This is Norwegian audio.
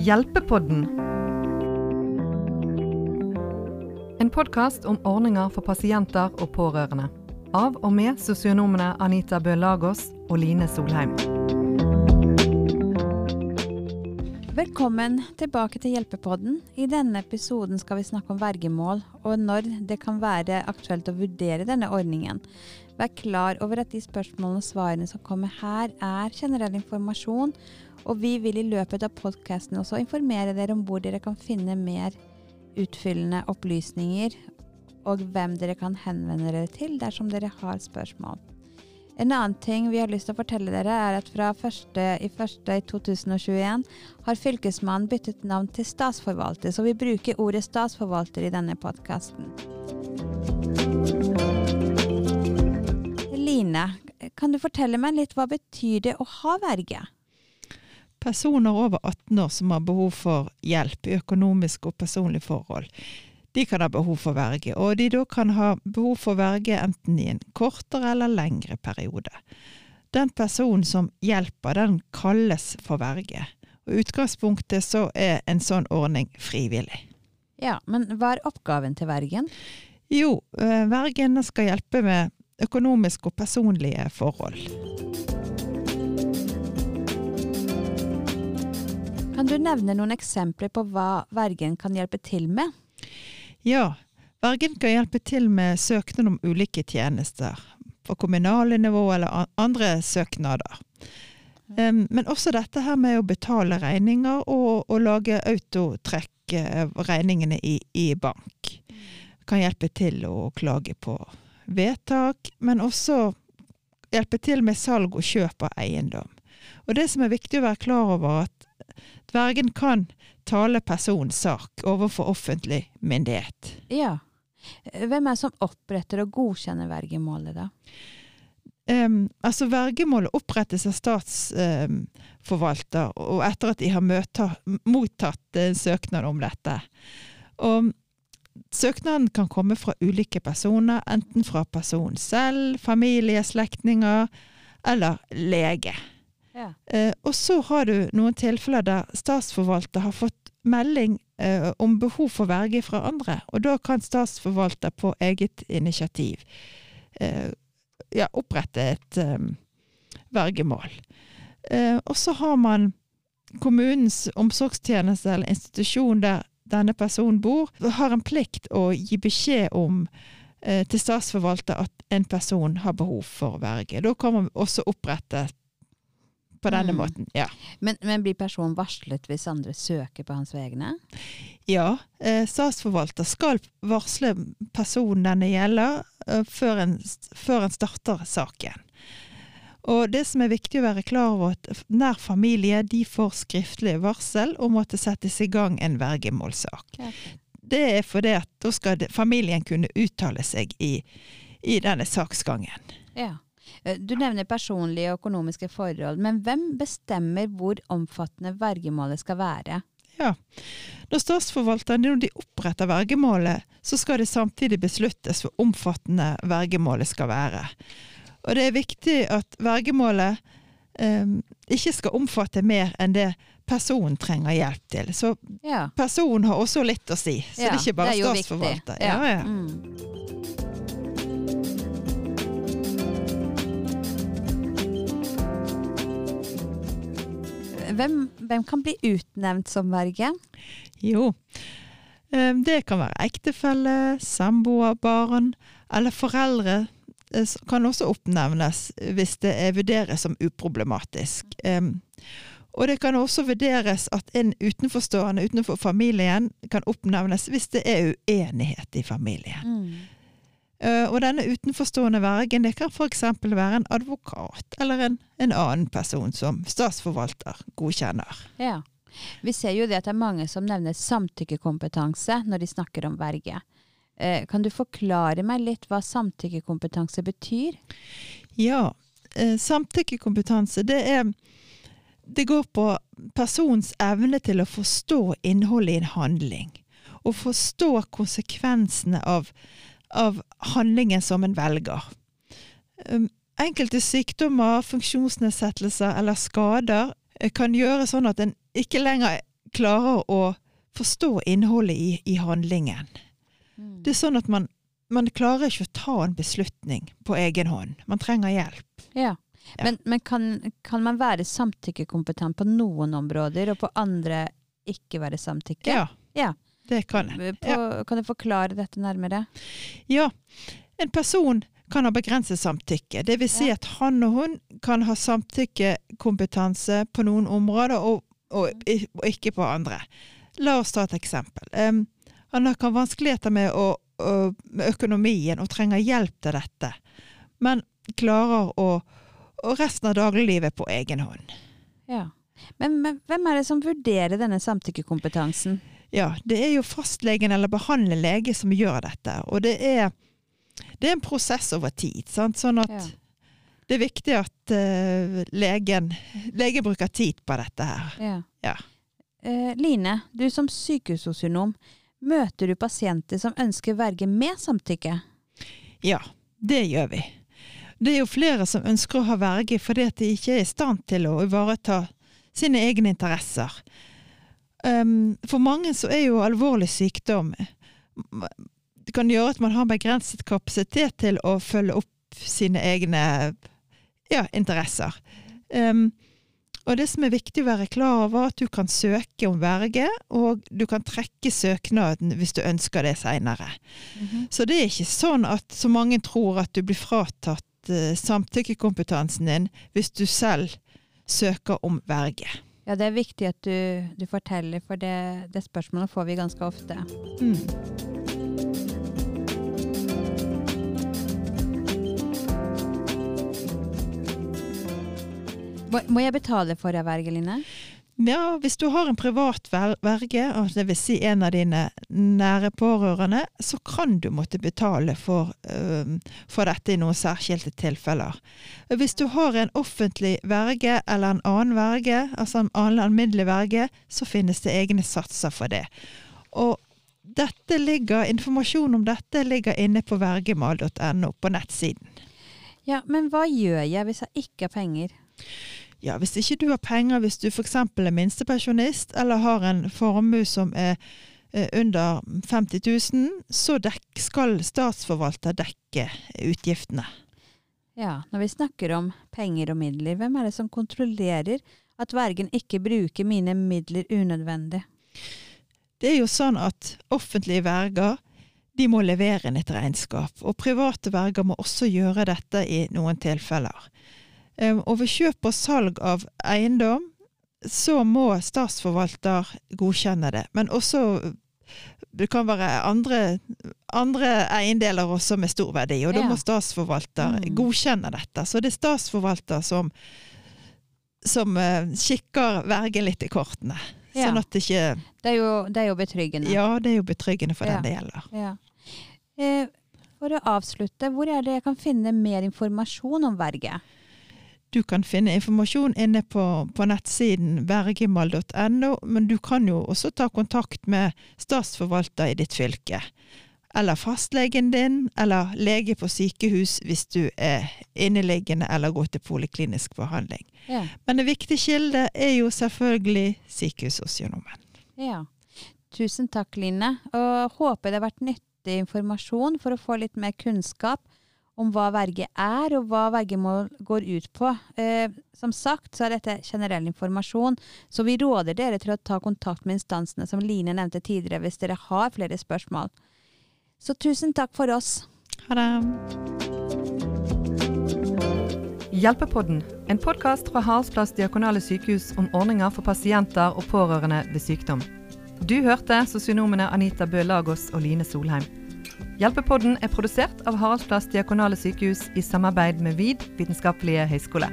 Hjelpepodden. En podkast om ordninger for pasienter og pårørende. Av og med sosionomene Anita Bø Lagås og Line Solheim. Velkommen tilbake til Hjelpepodden. I denne episoden skal vi snakke om vergemål, og når det kan være aktuelt å vurdere denne ordningen. Vær klar over at de spørsmålene og svarene som kommer her, er generell informasjon, og vi vil i løpet av podkasten også informere dere om hvor dere kan finne mer utfyllende opplysninger, og hvem dere kan henvende dere til dersom dere har spørsmål. En annen ting vi har lyst til å fortelle dere, er at fra 1. i 2021 har Fylkesmannen byttet navn til statsforvalter, så vi bruker ordet statsforvalter i denne podkasten. Line, kan du fortelle meg litt hva betyr det å ha verge? Personer over 18 år som har behov for hjelp i økonomiske og personlige forhold, de kan ha behov for verge, og de da kan ha behov for verge enten i en kortere eller lengre periode. Den personen som hjelper, den kalles for verge. Og utgangspunktet så er en sånn ordning frivillig. Ja, Men hva er oppgaven til vergen? Jo, eh, vergen skal hjelpe med økonomiske og personlige forhold. Kan du nevne noen eksempler på hva vergen kan hjelpe til med? Ja, vergen kan hjelpe til med søknad om ulike tjenester. På kommunale nivå eller andre søknader. Men også dette her med å betale regninger og, og lage autotrekk av regningene i, i bank. Kan hjelpe til å klage på vedtak, men også hjelpe til med salg og kjøp av eiendom. Og det som er viktig å være klar over, at Dvergen kan tale persons sak overfor offentlig myndighet. Ja. Hvem er det som oppretter og godkjenner vergemålet, da? Um, altså Vergemålet opprettes av statsforvalter, um, og etter at de har møta, mottatt uh, søknad om dette. Og Søknaden kan komme fra ulike personer, enten fra personen selv, familie, slektninger eller lege. Ja. Eh, og så har du noen tilfeller der statsforvalter har fått melding eh, om behov for verge fra andre, og da kan statsforvalter på eget initiativ eh, ja, opprette et um, vergemål. Eh, og så har man kommunens omsorgstjeneste eller institusjon der denne personen bor, har en plikt å gi beskjed om eh, til statsforvalter at en person har behov for verge. Da kan man også opprette på denne mm. måten. Ja. Men, men, blir personen varslet hvis andre søker på hans vegne? Ja, eh, statsforvalter skal varsle personen denne gjelder, eh, før, en, før en starter saken. Og det som er viktig å være klar over, at nær familie de får skriftlig varsel om at det settes i gang en vergemålssak. Okay. Det er fordi at da skal familien kunne uttale seg i, i denne saksgangen. Ja. Eh, du nevner personlige og økonomiske forhold, men hvem bestemmer hvor omfattende vergemålet skal være? Ja, Når statsforvalteren når de oppretter vergemålet, så skal det samtidig besluttes hvor omfattende vergemålet skal være. Og det er viktig at vergemålet um, ikke skal omfatte mer enn det personen trenger hjelp til. Så ja. personen har også litt å si, så ja, det er ikke bare statsforvalter. Ja. Ja, mm. Hvem, hvem, kan bli utnevnt som verge? Jo, eh, det kan være ektefelle, samboer, barn eller foreldre kan også oppnevnes hvis det vurderes som uproblematisk. Og det kan også vurderes at en utenforstående utenfor familien kan oppnevnes hvis det er uenighet i familien. Mm. Eh, og denne utenforstående vergen det kan f.eks. være en advokat eller en, en, annen person som statsforvalter godkjenner. Ja. Vi ser jo det at det er mange som nevner samtykkekompetanse når de snakker om verge. Eh, kan du forklare meg litt hva samtykkekompetanse betyr? Ja, eh, samtykkekompetanse det er Det går på persons evne til å forstå innholdet i en handling. Og forstå konsekvensene av av handlingen som en velger. Um, enkelte sykdommer, funksjonsnedsettelser eller skader eh, kan gjøre sånn at en ikke lenger klarer å forstå innholdet i, i handlingen. Mm. Det er sånn at man, man klarer ikke å ta en beslutning på egen hånd. Man trenger hjelp. Ja. Ja. Men, men kan, kan man være samtykkekompetent på noen områder, og på andre ikke være samtykke? Ja, Ja. det kan. På, Kan du forklare dette nærmere? Ja, en person kan ha begrenset samtykke. Det vil si at han og hun kan ha samtykkekompetanse på noen områder, og, og, og ikke på andre. La oss ta et eksempel. Em, han har- kan vanskeligheter med, å, med økonomien og trenger hjelp til dette, men klarer å å resten av dagliglivet på egen hånd. Ja. Men, men hvem er det som vurderer denne samtykkekompetansen? Ja, det er jo fastlegen eller behandlende lege som gjør dette. Og det er, det er en prosess over tid. Sant? Sånn at Ja. det er viktig at uh, legen, legen bruker tid på dette her. Ja. Ja. Eh, Line, du som sykehussosionom, møter du pasienter som ønsker verge med samtykke? Ja, det gjør vi. Det er jo flere som ønsker å ha verge fordi at de ikke er i stand til å ivareta sine egne interesser. Um, for mange så er jo alvorlig sykdom Det kan gjøre at man har begrenset kapasitet til å følge opp sine egne ja, interesser. Um, og det som er viktig å være klar over, er at du kan søke om verge, og du kan trekke søknaden hvis du ønsker det seinere. Så det er ikke sånn at så mange tror at du blir fratatt uh, samtykkekompetansen din hvis du selv søker om verge. Ja, det er viktig at du, du forteller, for det, det spørsmålet får vi ganske ofte. Mm. Må, må jeg betale for det, verge, Line? Ja, hvis du har en privat verge, dvs. si en av dine nære pårørende, så kan du måtte betale for, øhm, for dette i noen særskilte tilfeller. Hvis du har en offentlig verge eller en annen verge, altså en annen alminnelig verge, så finnes det egne satser for det. Og ligger, informasjon om dette ligger inne på vergemal.no på nettsiden. Ja, men hva gjør jeg hvis jeg ikke har penger? Ja, hvis ikke du har penger, hvis du f.eks. er minstepensjonist eller har en formue som er eh, under 50 000, så dek, skal statsforvalter dekke utgiftene. Ja, når vi snakker om penger og midler, hvem er det som kontrollerer at vergen ikke bruker mine midler unødvendig? Det er jo sånn at offentlige verger de må levere inn et regnskap, og private verger må også gjøre dette i noen tilfeller. Eh, Og ved kjøp og salg av eiendom så må statsforvalter godkjenne det. Men også det kan være andre, andre eiendeler også med stor verdi, og da må statsforvalter Mm. godkjenne dette. Så det er statsforvalter som, som eh, kikker vergen litt i kortene. Ja. Sånn at det ikke Det er jo, det er jo betryggende. Ja, det er jo betryggende for den det gjelder. Ja. Eh, for å avslutte, hvor er det jeg kan finne mer informasjon om verge? Du kan finne informasjon inne på, på nettsiden vergemal.no, men du kan jo også ta kontakt med statsforvalter i ditt fylke. Eller fastlegen din, eller lege på sykehus hvis du er inneliggende eller går til poliklinisk behandling. Ja. Men en viktig kilde er jo selvfølgelig sykehusosionomen. ja. Tusen takk, Line. Og håper det har vært nyttig informasjon for å få litt mer kunnskap om hva verge er, og hva vergemål går ut på. Eh, som sagt så er dette generell informasjon, så vi råder dere til å ta kontakt med instansene som Line nevnte tidligere, hvis dere har flere spørsmål. Så tusen takk for oss. Ha det! Hjelpepodden, en podkast fra Haraldsplass Diakonale sykehus om ordninger for pasienter og pårørende ved sykdom. Du hørte sosionomene Anita Bø Lagos og Line Solheim. Hjelpepodden er produsert av Haraldsplass Diakonale sykehus i samarbeid med VID vitenskapelige høgskole.